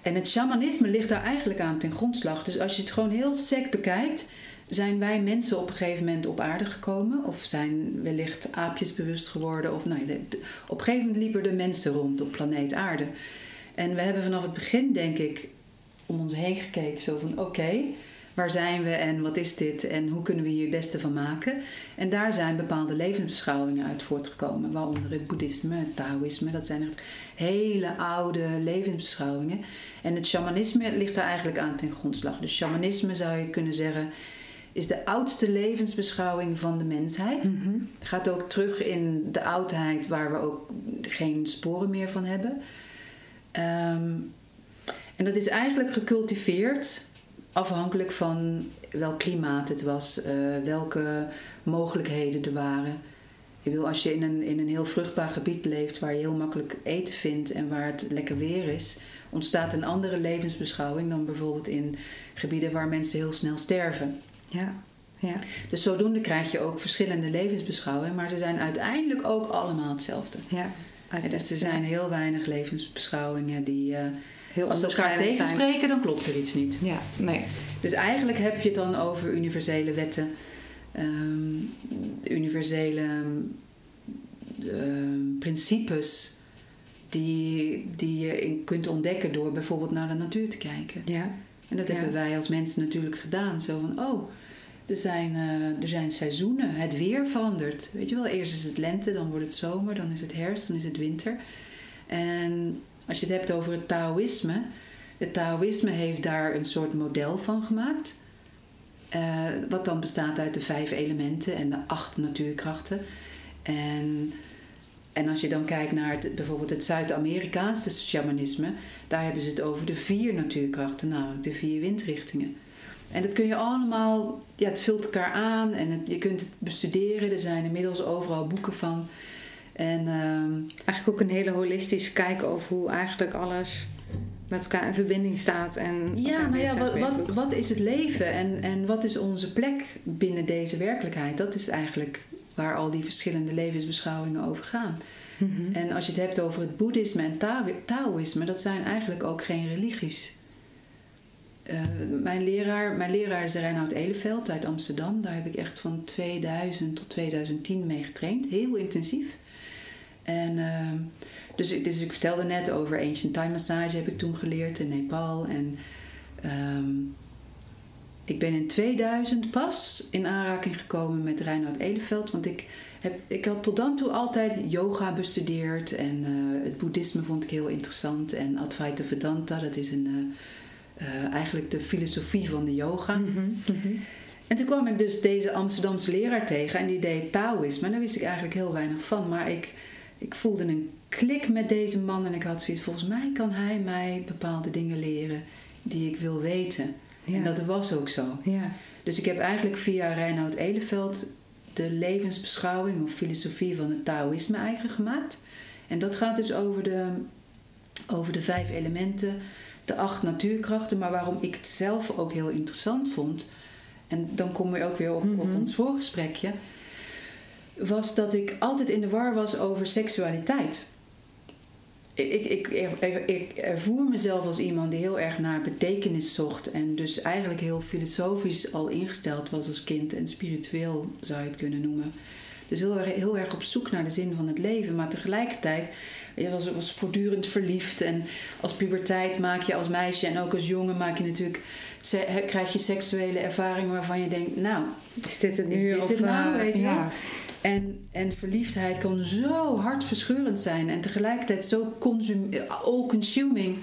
en het shamanisme ligt daar eigenlijk aan ten grondslag. Dus als je het gewoon heel sec bekijkt, zijn wij mensen op een gegeven moment op aarde gekomen. Of zijn wellicht aapjes bewust geworden. Of nou, de- de- op een gegeven moment liepen er mensen rond op planeet aarde. En we hebben vanaf het begin, denk ik, om ons heen gekeken. Zo van, oké, waar zijn we en wat is dit? En hoe kunnen we hier het beste van maken? En daar zijn bepaalde levensbeschouwingen uit voortgekomen. Waaronder het boeddhisme, het taoïsme. Dat zijn echt hele oude levensbeschouwingen. En het shamanisme ligt daar eigenlijk aan ten grondslag. Dus shamanisme zou je kunnen zeggen is de oudste levensbeschouwing van de mensheid. Het gaat ook terug in de oudheid waar we ook geen sporen meer van hebben. Ehm, en dat is eigenlijk gecultiveerd afhankelijk van welk klimaat het was, eh, welke mogelijkheden er waren. Ik bedoel, als je in een, in een heel vruchtbaar gebied leeft waar je heel makkelijk eten vindt en waar het lekker weer is, ontstaat een andere levensbeschouwing dan bijvoorbeeld in gebieden waar mensen heel snel sterven. Ja. Ja. Dus zodoende krijg je ook verschillende levensbeschouwingen, maar ze zijn uiteindelijk ook allemaal hetzelfde. Ja. En dus er zijn heel weinig levensbeschouwingen die, eh, heel als ze elkaar zijn. tegenspreken, dan klopt er iets niet. Ja, nee. Dus eigenlijk heb je het dan over universele wetten, ehm, universele ehm, principes die, die je in- kunt ontdekken door bijvoorbeeld naar de natuur te kijken. Ja. En dat Ja. hebben wij als mensen natuurlijk gedaan. Zo van, oh, er zijn, eh, er zijn seizoenen, het weer verandert. Weet je wel, eerst is het lente, dan wordt het zomer, dan is het herfst, dan is het winter. En als je het hebt over het Taoïsme, het Taoïsme heeft daar een soort model van gemaakt. Eh, wat dan bestaat uit de vijf elementen en de acht natuurkrachten. En, en als je dan kijkt naar het, bijvoorbeeld het Zuid-Amerikaanse shamanisme, daar hebben ze het over de vier natuurkrachten, namelijk de vier windrichtingen. En dat kun je allemaal, ja, het vult elkaar aan en het, je kunt het bestuderen. Er zijn inmiddels overal boeken van. En ehm, Eigenlijk ook een hele holistische kijk over hoe eigenlijk alles met elkaar in verbinding staat. En Ja, nou ja, wat, wat, wat is het leven en, en wat is onze plek binnen deze werkelijkheid? Dat is eigenlijk waar al die verschillende levensbeschouwingen over gaan. Mhm. En als je het hebt over het boeddhisme en Tao- taoïsme, dat zijn eigenlijk ook geen religies. Eh, mijn, leraar, mijn leraar is Reinhard Eleveld uit Amsterdam. Daar heb ik echt van 2000 tot 2010 mee getraind. Heel intensief. En, ehm, dus, ik- dus ik vertelde net over Ancient Time Massage heb ik toen geleerd in Nepal. En ehm, ik ben in 2000 pas in aanraking gekomen met Reinhard Eleveld. Want ik, heb, ik had tot dan toe altijd yoga bestudeerd. En eh, het boeddhisme vond ik heel interessant. En Advaita Vedanta, dat is een, eh, eh, eigenlijk de filosofie van de yoga. Mhm, mhm. En toen kwam ik dus deze Amsterdamse leraar tegen en die deed Taoïsme. En daar wist ik eigenlijk heel weinig van. Maar ik, ik voelde een klik met deze man en ik had zoiets, volgens mij kan hij mij bepaalde dingen leren die ik wil weten. Ja. En dat was ook zo. Ja. Dus ik heb eigenlijk via Reinhard Eleveld de levensbeschouwing of filosofie van het Taoïsme eigen gemaakt. En dat gaat dus over de, over de vijf elementen, de acht natuurkrachten. Maar waarom ik het zelf ook heel interessant vond, en dan kom je ook weer op, op Mhm. ons voorgesprekje, was dat ik altijd in de war was over seksualiteit. Ik, ik, ik, ik ervoer mezelf als iemand die heel erg naar betekenis zocht en dus eigenlijk heel filosofisch al ingesteld was als kind en spiritueel zou je het kunnen noemen. Dus heel erg, heel erg op zoek naar de zin van het leven. Maar tegelijkertijd je was, was voortdurend verliefd. En als puberteit maak je als meisje en ook als jongen maak je natuurlijk... krijg je seksuele ervaringen waarvan je denkt... Nou, Is dit het nu? is dit of, het nou? eh, Weet je wel? En, en verliefdheid kan zo hartverscheurend zijn en tegelijkertijd zo consum, all-consuming.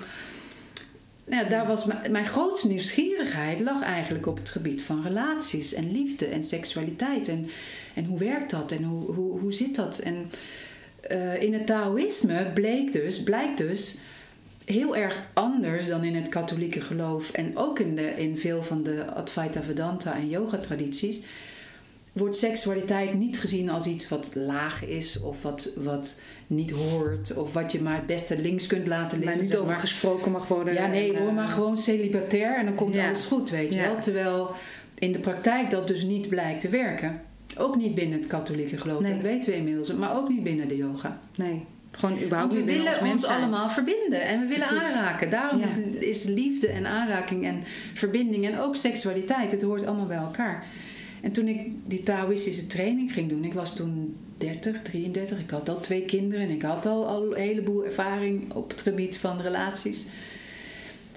Nou, ja, daar was mijn, mijn grootste nieuwsgierigheid lag eigenlijk op het gebied van relaties en liefde en seksualiteit. En, en hoe werkt dat en hoe, hoe, hoe zit dat? En eh, in het Taoïsme bleek dus, blijkt dus heel erg anders dan in het katholieke geloof en ook in, de, in veel van de Advaita Vedanta en yoga tradities wordt seksualiteit niet gezien als iets wat laag is of wat, wat niet hoort of wat je maar het beste links kunt laten Maar liggen. niet zeg over maar. gesproken mag worden. Ja, nee, word eh, maar gewoon celibatair en dan komt Ja. alles goed, weet je Ja. wel. Terwijl in de praktijk dat dus niet blijkt te werken. Ook niet binnen het katholieke geloof, Nee. dat weten we inmiddels. Maar ook niet binnen de yoga. Nee, gewoon überhaupt Want we niet willen ons allemaal verbinden en we willen Precies. aanraken. Daarom Ja. is, is liefde en aanraking en verbinding en ook seksualiteit, het hoort allemaal bij elkaar. En toen ik die Taoïstische training ging doen, ik was toen 30, 33, ik had al twee kinderen en ik had al, al een heleboel ervaring op het gebied van relaties.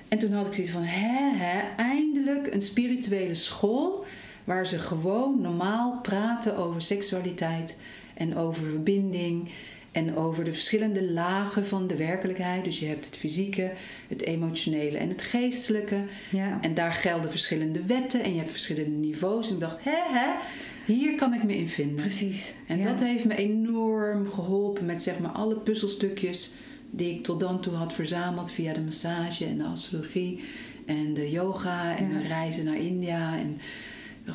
En toen had ik zoiets van, hè, hè, eindelijk een spirituele school waar ze gewoon normaal praten over seksualiteit en over verbinding en over de verschillende lagen van de werkelijkheid. Dus je hebt het fysieke, het emotionele en het geestelijke. Ja. En daar gelden verschillende wetten en je hebt verschillende niveaus. En ik dacht, hè, hè, hier kan ik me in vinden. Precies. En ja. dat heeft me enorm geholpen met zeg maar alle puzzelstukjes die ik tot dan toe had verzameld via de massage en de astrologie en de yoga en Ja. mijn reizen naar India. En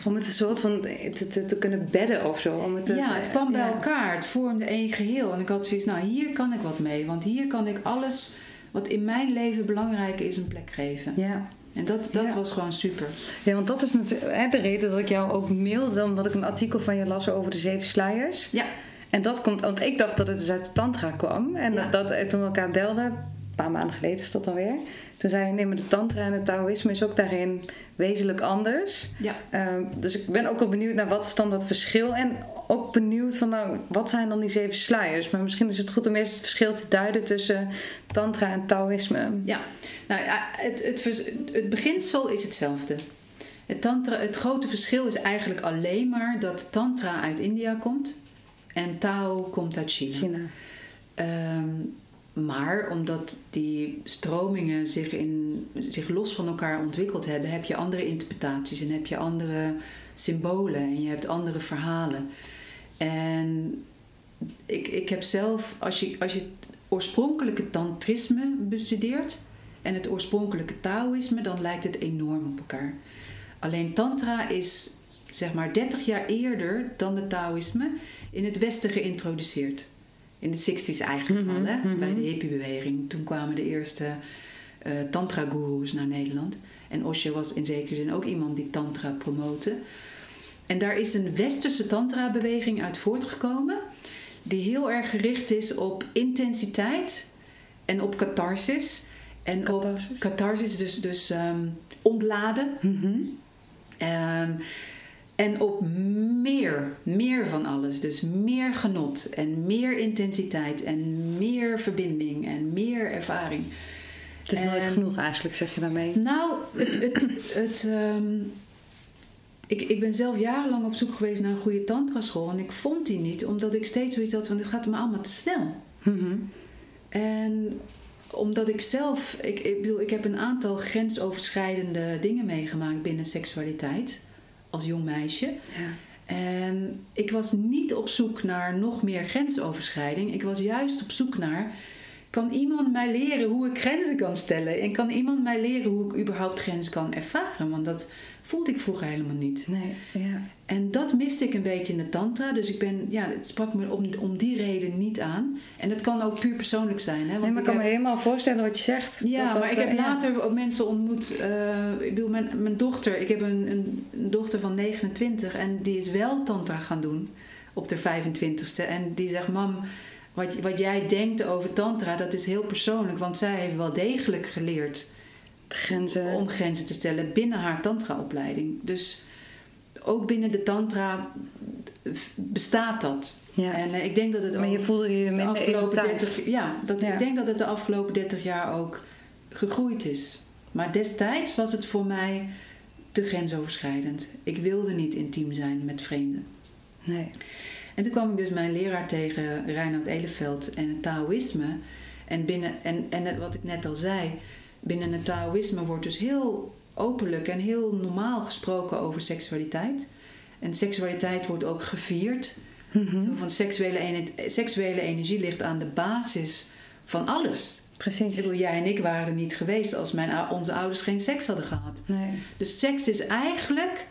Om het een soort van te, te, te kunnen bedden of zo. Om het te- ja, het kwam bij ja. elkaar, het vormde één geheel. En ik had zoiets, nou hier kan ik wat mee, want hier kan ik alles wat in mijn leven belangrijk is een plek geven. Ja. En dat, dat Ja. was gewoon super. ja, want dat is natuurlijk de reden dat ik jou ook mailde. Omdat ik een artikel van je las over de zeven sluiers. Ja, En dat komt, want ik dacht dat het dus uit de tantra kwam. En Ja. dat, dat toen we elkaar belden, paar maanden geleden is dat alweer. Toen zei je, nee, maar de tantra en het taoïsme is ook daarin wezenlijk anders. ja. Ehm, dus ik ben ook wel benieuwd naar wat is dan dat verschil. En ook benieuwd van, nou, wat zijn dan die zeven sluiers? Maar misschien is het goed om eerst het verschil te duiden tussen tantra en taoïsme. Ja, nou, het, het, het beginsel is hetzelfde. Het, tantra, het grote verschil is eigenlijk alleen maar dat tantra uit India komt en Tao komt uit China. China. Ehm, maar omdat die stromingen zich, in, zich los van elkaar ontwikkeld hebben, heb je andere interpretaties en heb je andere symbolen en je hebt andere verhalen. En ik, ik heb zelf, als je, als je het oorspronkelijke tantrisme bestudeert en het oorspronkelijke Taoïsme, dan lijkt het enorm op elkaar. Alleen Tantra is zeg maar 30 jaar eerder dan het Taoïsme in het Westen geïntroduceerd. In de 60s eigenlijk Mhm, al, hè? mhm. bij de hippiebeweging. Toen kwamen de eerste eh tantra-goeroes naar Nederland. En Osho was in zekere zin ook iemand die tantra promote. En daar is een westerse tantra-beweging uit voortgekomen... die heel erg gericht is op intensiteit en op catharsis. En Catharsis? op catharsis, dus, dus ehm, ontladen. Mhm. Ehm, en op meer, meer van alles. Dus meer genot en meer intensiteit en meer verbinding en meer ervaring. Het is nooit En- genoeg eigenlijk, zeg je daarmee. Nou, het, het, het, ehm, ik, ik ben zelf jarenlang op zoek geweest naar een goede tantraschool. En ik vond die niet, omdat ik steeds zoiets had van... dit gaat me allemaal te snel. Mhm. En omdat ik zelf, ik, ik bedoel, ik heb een aantal grensoverschrijdende dingen meegemaakt binnen seksualiteit als jong meisje. Ja. En ik was niet op zoek naar nog meer grensoverschrijding. Ik was juist op zoek naar, kan iemand mij leren hoe ik grenzen kan stellen? En kan iemand mij leren hoe ik überhaupt grenzen kan ervaren? Want dat voelde ik vroeger helemaal niet. Nee, ja. En dat miste ik een beetje in de tantra. Dus ik ben, ja, het sprak me om, om die reden niet aan. En dat kan ook puur persoonlijk zijn. Hè? Want Nee, maar ik kan heb- me helemaal voorstellen wat je zegt. ja, Dat dat, maar ik heb eh, ja. later ook mensen ontmoet. eh, ik bedoel, mijn, mijn dochter, ik heb een, een, een dochter van 29 en die is wel tantra gaan doen op de 25ste. En die zegt: Mam, wat, wat jij denkt over tantra, dat is heel persoonlijk. Want zij heeft wel degelijk geleerd Grenzen. om grenzen te stellen binnen haar tantra-opleiding. Dus ook binnen de tantra bestaat dat. Ja. En eh, ik denk dat het maar je voelde je de afgelopen thuis. 30, ja, dat, Ja. ik denk dat het de afgelopen 30 jaar ook gegroeid is. Maar destijds was het voor mij te grensoverschrijdend. Ik wilde niet intiem zijn met vreemden. Nee. En toen kwam ik dus mijn leraar tegen, Reinhard Eleveld, en het Taoïsme. En, binnen, en, en wat ik net al zei, binnen het Taoïsme wordt dus heel openlijk en heel normaal gesproken over seksualiteit. En seksualiteit wordt ook gevierd. Mhm. Zo Van seksuele, seksuele energie ligt aan de basis van alles. Ik Precies. bedoel, jij en ik waren er niet geweest als mijn, onze ouders geen seks hadden gehad. Nee. Dus seks is eigenlijk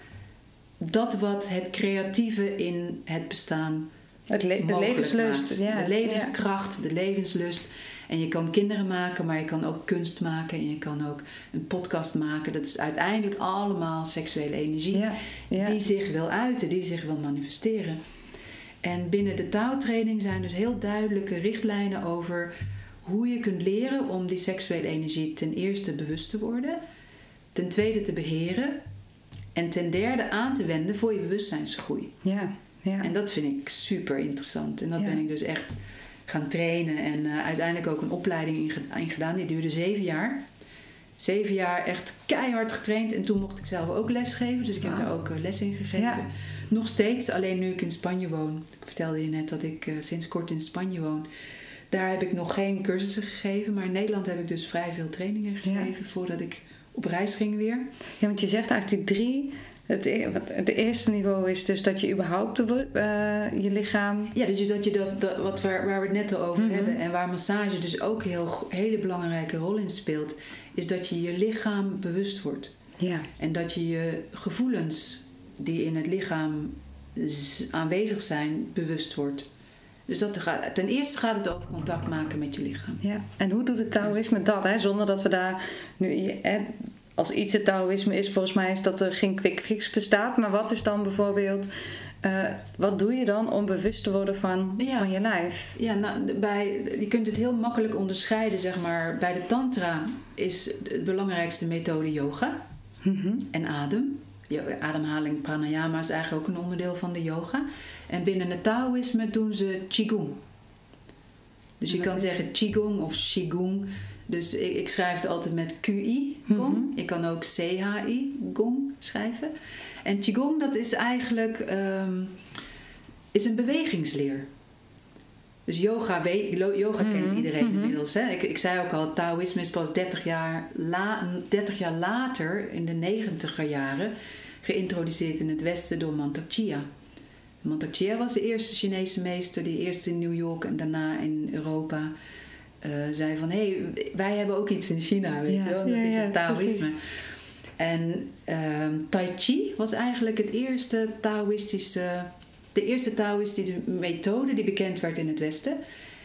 dat wat het creatieve in het bestaan Het, le- de levenslust. maakt. Ja. De levenskracht, de levenslust. En je kan kinderen maken, maar je kan ook kunst maken. En je kan ook een podcast maken. Dat is uiteindelijk allemaal seksuele energie. Ja. Die zich wil uiten, die zich wil manifesteren. En binnen de touwtraining zijn dus heel duidelijke richtlijnen over hoe je kunt leren om die seksuele energie ten eerste bewust te worden, ten tweede te beheren en ten derde aan te wenden voor je bewustzijnsgroei. ja. ja. En dat vind ik super interessant. En dat Ja. ben ik dus echt gaan trainen en eh, uiteindelijk ook een opleiding in, ge- in gedaan. Die duurde zeven jaar. Zeven jaar echt keihard getraind. En toen mocht ik zelf ook les geven. Dus ik heb daar ook eh, les in gegeven. Ja. Nog steeds, alleen nu ik in Spanje woon. Ik vertelde je net dat ik eh, sinds kort in Spanje woon. Daar heb ik nog geen cursussen gegeven. Maar in Nederland heb ik dus vrij veel trainingen Ja. gegeven voordat ik op reis ging weer. Ja, want je zegt eigenlijk die drie. Het, e- wat- het eerste niveau is dus dat je überhaupt de, eh, je lichaam. Ja, dus dat je dat, dat wat waar, waar we het net al over Mhm. hebben en waar massage dus ook een heel, hele belangrijke rol in speelt, is dat je je lichaam bewust wordt. Ja. En dat je je gevoelens die in het lichaam aanwezig zijn, bewust wordt. Dus dat gaat, ten eerste gaat het over contact maken met je lichaam. ja. En hoe doet het Taoïsme dat? Hè? Zonder dat we daar nu. Hè, als iets het Taoïsme is, volgens mij is dat er geen quick fix bestaat. Maar wat is dan bijvoorbeeld. eh, wat doe je dan om bewust te worden van, Ja. van je lijf? Ja, nou, bij, je kunt het heel makkelijk onderscheiden, zeg maar. Bij de tantra is de belangrijkste methode yoga. Mhm. en adem. Ademhaling, pranayama is eigenlijk ook een onderdeel van de yoga. En binnen het Taoïsme doen ze Qigong. Dus je kan zeggen Qigong of Qigong. Dus ik, ik schrijf het altijd met QI, Gong. Mhm. Je kan ook CHI, Gong, schrijven. En Qigong, dat is eigenlijk ehm, is een bewegingsleer. Dus yoga, yoga kent Mhm, iedereen mhm. inmiddels. Hè? Ik, ik zei ook al, Taoïsme is pas 30 jaar, la, 30 jaar later, in de 90er jaren, geïntroduceerd in het Westen door Mantak Chia. Mantak Chia was de eerste Chinese meester die eerst in New York en daarna in Europa eh, zei van... hé, hey, wij hebben ook iets in China, weet Ja, je wel. Dat ja, is het Taoïsme. precies. En ehm, Tai Chi was eigenlijk het eerste Taoïstische... De eerste Taoïstische methode die bekend werd in het Westen.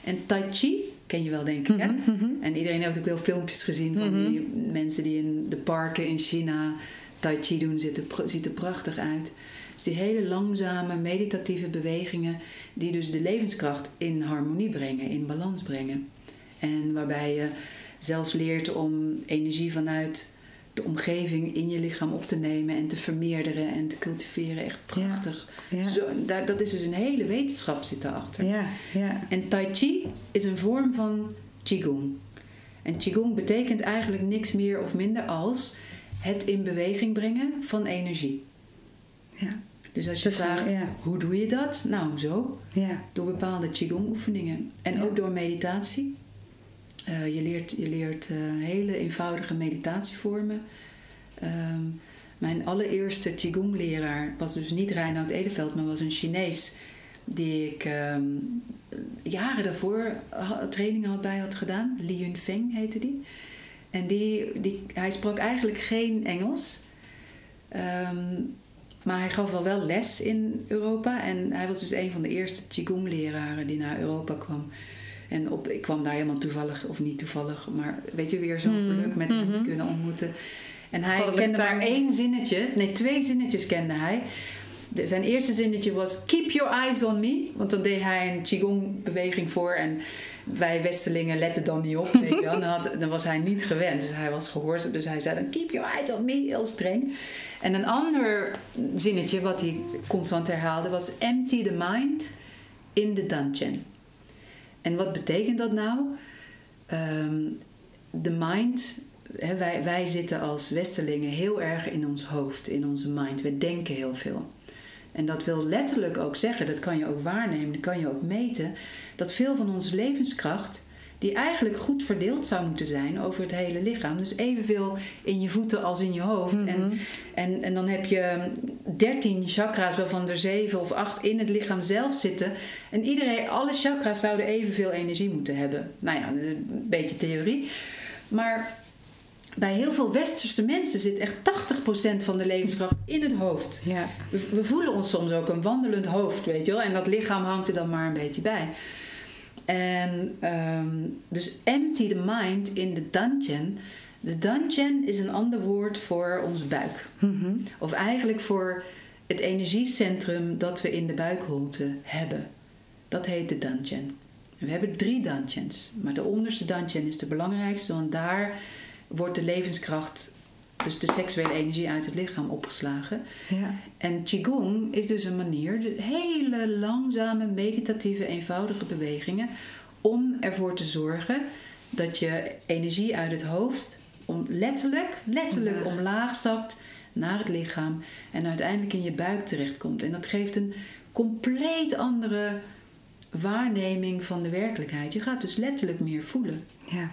En Tai Chi, ken je wel denk ik, hè? Mhm, mhm. En iedereen heeft ook wel filmpjes gezien van Mhm. die mensen die in de parken in China Tai Chi doen. Ziet er, ziet er prachtig uit. Dus die hele langzame meditatieve bewegingen die dus de levenskracht in harmonie brengen, in balans brengen. En waarbij je zelfs leert om energie vanuit de omgeving in je lichaam op te nemen en te vermeerderen en te cultiveren. Echt Ja. prachtig. Ja. Zo, daar, dat is dus een hele wetenschap zit daarachter. Ja, ja. En Tai Chi is een vorm van Qigong. En Qigong betekent eigenlijk niks meer of minder als het in beweging brengen van energie. Ja. Dus als je vraagt, ja. hoe doe je dat? Nou, zo. ja. Door bepaalde Qigong oefeningen. En Ja. ook door meditatie. Eh, je leert, je leert eh, hele eenvoudige meditatievormen. Ehm, mijn allereerste Qigong leraar was dus niet Reinoud Edeveld, maar was een Chinees. Die ik ehm, jaren daarvoor trainingen had bij had gedaan. Li Yunfeng heette die. En die, die, hij sprak eigenlijk geen Engels. Ehm, maar hij gaf wel wel les in Europa. En hij was dus een van de eerste Qigong-leraren die naar Europa kwam. En op, ik kwam daar helemaal toevallig, of niet toevallig, maar weet je, weer zo'n Mhm, geluk met hem te mhm. kunnen ontmoeten. En hij kende maar timing. één zinnetje, nee, twee zinnetjes kende hij. de- zijn eerste zinnetje was: Keep your eyes on me. Want dan deed hij een Qigong-beweging voor. En wij Westelingen letten dan niet op. Weet je wel. Dan, had, dan was hij niet gewend. Dus hij was gehoord. Dus hij zei dan: Keep your eyes on me. Heel streng. En een ander zinnetje wat hij constant herhaalde was: Empty the mind in the dungeon. En wat betekent dat nou? Ehm, de mind, wij, wij zitten als Westerlingen heel erg in ons hoofd, in onze mind. We denken heel veel. En dat wil letterlijk ook zeggen, dat kan je ook waarnemen, dat kan je ook meten, dat veel van onze levenskracht, die eigenlijk goed verdeeld zou moeten zijn over het hele lichaam, dus evenveel in je voeten als in je hoofd. en, en, en dan heb je 13 chakra's, waarvan er 7 of 8 in het lichaam zelf zitten. En iedereen, alle chakra's zouden evenveel energie moeten hebben. Nou ja, dat is een beetje theorie. Maar bij heel veel westerse mensen zit echt 80% van de levenskracht in het hoofd. Ja. We, we voelen ons soms ook een wandelend hoofd, weet je wel. En dat lichaam hangt er dan maar een beetje bij. En ehm, dus empty the mind in the dungeon. De dungeon is een ander woord voor onze buik. Mhm. Of eigenlijk voor het energiecentrum dat we in de buikholte hebben. Dat heet de dungeon. En we hebben drie dungeons. Maar de onderste dungeon is de belangrijkste, want daar wordt de levenskracht, dus de seksuele energie uit het lichaam opgeslagen. Ja. En Qigong is dus een manier, de hele langzame, meditatieve, eenvoudige bewegingen, om ervoor te zorgen dat je energie uit het hoofd om letterlijk, letterlijk Omlaag. omlaag zakt naar het lichaam en uiteindelijk in je buik terechtkomt. En dat geeft een compleet andere waarneming van de werkelijkheid. Je gaat dus letterlijk meer voelen ja.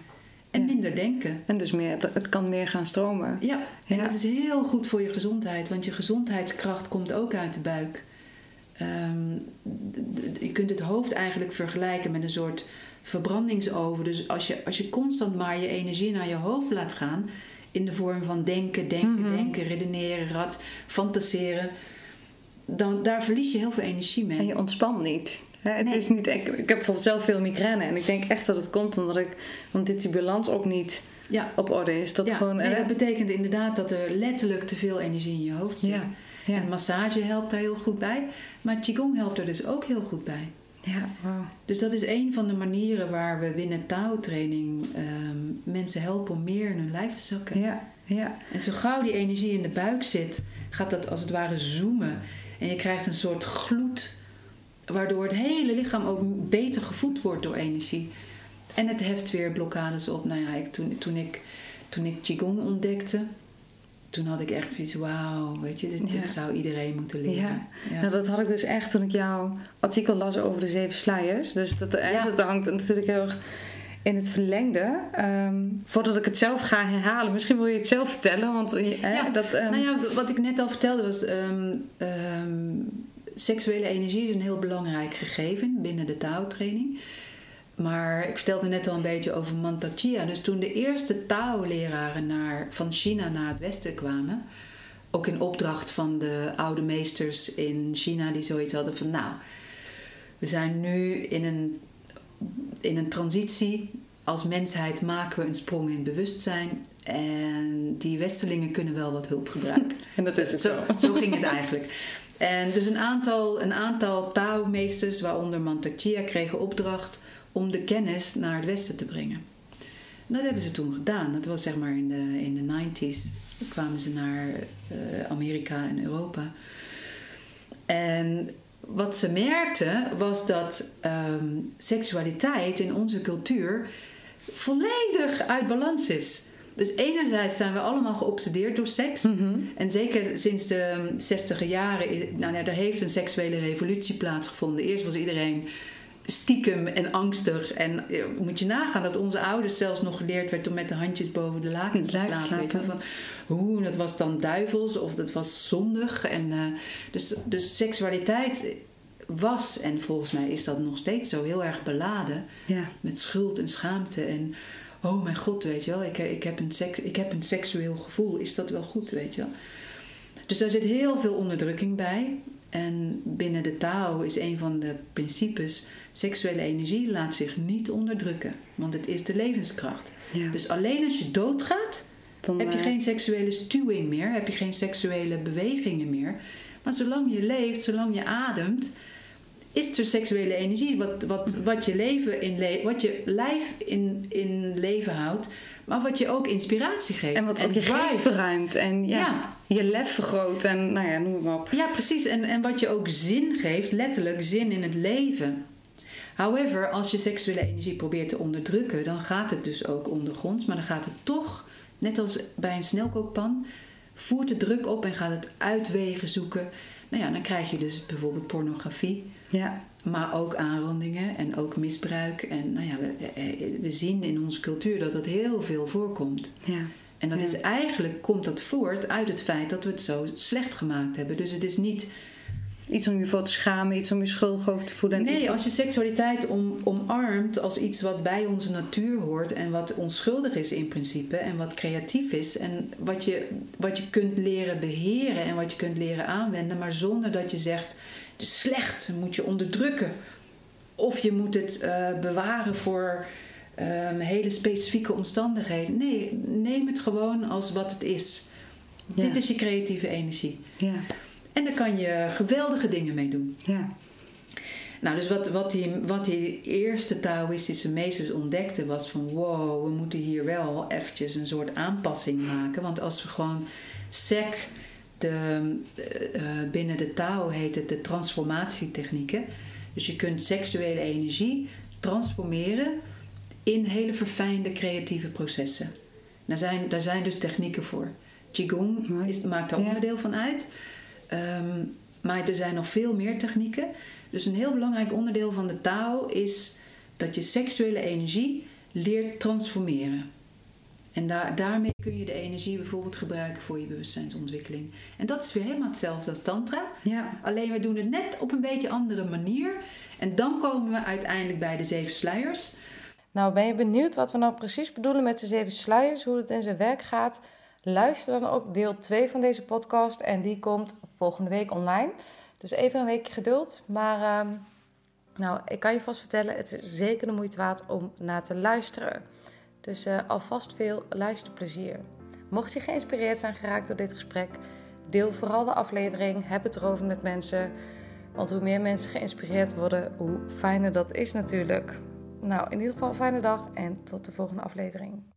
En Ja. minder denken. En dus meer, het kan meer gaan stromen. Ja, en Ja. dat is heel goed voor je gezondheid, want je gezondheidskracht komt ook uit de buik. Ehm, je kunt het hoofd eigenlijk vergelijken met een soort verbrandingsoven. Dus als je, als je constant maar je energie naar je hoofd laat gaan, in de vorm van denken, denken, Mhm. denken, redeneren, rat, fantaseren, dan daar verlies je heel veel energie mee. En je ontspant niet. Het Nee. is niet ik, ik heb bijvoorbeeld zelf veel migraine. En ik denk echt dat het komt omdat ik... Want dit die balans ook niet Ja, op orde is. Dat ja gewoon... nee, dat betekent inderdaad dat er letterlijk te veel energie in je hoofd zit. ja. En massage helpt daar heel goed bij. Maar Qigong helpt er dus ook heel goed bij. ja, wauw. Dus dat is een van de manieren waar we binnen Tao-training ehm, mensen helpen om meer in hun lijf te zakken. Ja, ja. En zo gauw die energie in de buik zit, gaat dat als het ware zoomen. En je krijgt een soort gloed, waardoor het hele lichaam ook beter gevoed wordt door energie. En het heft weer blokkades op. Nou ja, ik, toen, toen, ik, toen ik Qigong ontdekte, toen had ik echt zoiets, wauw, weet je, dit, Ja. dit zou iedereen moeten leren. Ja. Nou, dat had ik dus echt toen ik jouw artikel las over de zeven sluiers. Dus dat, hè, Ja. dat hangt natuurlijk heel erg in het verlengde. Ehm, voordat ik het zelf ga herhalen, misschien wil je het zelf vertellen. Want Ja, dat, ehm, Nou ja, wat ik net al vertelde was... ehm, seksuele energie is een heel belangrijk gegeven binnen de Tao-training. Maar ik vertelde net al een beetje over Mantak Chia. Dus toen de eerste Tao-leraren naar, van China naar het westen kwamen... ook in opdracht van de oude meesters in China die zoiets hadden van... nou, we zijn nu in een, in een transitie. Als mensheid maken we een sprong in bewustzijn. En die westerlingen kunnen wel wat hulp gebruiken. en dat is het Zo, zo. zo ging het eigenlijk. En dus een aantal, een aantal Tao-meesters, waaronder Mantak Chia, kregen opdracht om de kennis naar het westen te brengen. En dat hebben ze toen gedaan. Dat was zeg maar in de, in de 90s. Toen kwamen ze naar eh, Amerika en Europa. En wat ze merkten was dat ehm, seksualiteit in onze cultuur volledig uit balans is. Dus enerzijds zijn we allemaal geobsedeerd door seks. Mhm. En zeker sinds de 60 jaren, is- nou ja, er heeft een seksuele revolutie plaatsgevonden. Eerst was iedereen stiekem en angstig. En moet je nagaan dat onze ouders zelfs nog geleerd werd om met de handjes boven de lakens te. Weet je slapen. van, hoe, dat was dan duivels of dat was zondig. En, eh, dus, dus seksualiteit was, en volgens mij is dat nog steeds zo, heel erg beladen Ja. met schuld en schaamte. En oh mijn god, weet je wel, ik, ik, heb een seks, ik heb een seksueel gevoel. Is dat wel goed, weet je wel? Dus daar zit heel veel onderdrukking bij. En binnen de Tao is een van de principes: seksuele energie laat zich niet onderdrukken, want het is de levenskracht. Ja. Dus alleen als je doodgaat, Dan, heb je eh, geen seksuele stuwing meer, heb je geen seksuele bewegingen meer. Maar zolang je leeft, zolang je ademt, is er seksuele energie. Wat, wat, wat je leven in le wat je lijf in, in leven houdt, maar wat je ook inspiratie geeft. En wat ook je geest verruimt en ja, Ja. je lef vergroot en nou ja, noem maar op. Ja, precies. En, en wat je ook zin geeft, letterlijk zin in het leven. However, als je seksuele energie probeert te onderdrukken, dan gaat het dus ook ondergronds. Maar dan gaat het toch, net als bij een snelkookpan, voert de druk op en gaat het uitwegen zoeken. Nou ja, dan krijg je dus bijvoorbeeld pornografie, Ja, maar ook aanrandingen en ook misbruik. En nou ja, we, we zien in onze cultuur dat dat heel veel voorkomt. ja. En dat Ja. is eigenlijk, komt dat voort uit het feit dat we het zo slecht gemaakt hebben. Dus het is niet Iets om je voor te schamen, iets om je schuldig over te voelen. Nee, als je seksualiteit om, omarmt als iets wat bij onze natuur hoort en wat onschuldig is in principe en wat creatief is en wat je, wat je kunt leren beheren en wat je kunt leren aanwenden, maar zonder dat je zegt: slecht, moet je onderdrukken. Of je moet het eh, bewaren voor ehm, hele specifieke omstandigheden. Nee, neem het gewoon als wat het is. Ja. Dit is je creatieve energie. Ja, En daar kan je geweldige dingen mee doen. ja, Nou, dus wat, wat, die, wat die eerste Taoïstische meesters ontdekten was van wow, we moeten hier wel eventjes een soort aanpassing maken. Want als we gewoon sec, de, eh, eh, binnen de Tao heet het de transformatietechnieken. Dus je kunt seksuele energie transformeren in hele verfijnde creatieve processen. Daar zijn, daar zijn dus technieken voor. Qigong is, maakt daar Ja. onderdeel van uit. Ehm, maar er zijn nog veel meer technieken. Dus een heel belangrijk onderdeel van de Tao is dat je seksuele energie leert transformeren. En daar, daarmee kun je de energie bijvoorbeeld gebruiken voor je bewustzijnsontwikkeling. En dat is weer helemaal hetzelfde als Tantra. ja. Alleen we doen het net op een beetje andere manier. En dan komen we uiteindelijk bij de zeven sluiers. Nou, ben je benieuwd wat we nou precies bedoelen met de zeven sluiers, hoe het in zijn werk gaat? Luister dan ook deel 2 van deze podcast en die komt volgende week online. Dus even een weekje geduld. Maar ehm, nou, ik kan je vast vertellen, het is zeker de moeite waard om naar te luisteren. Dus eh, alvast veel luisterplezier. Mocht je geïnspireerd zijn geraakt door dit gesprek, deel vooral de aflevering. Heb het erover met mensen. Want hoe meer mensen geïnspireerd worden, hoe fijner dat is natuurlijk. Nou, in ieder geval een fijne dag en tot de volgende aflevering.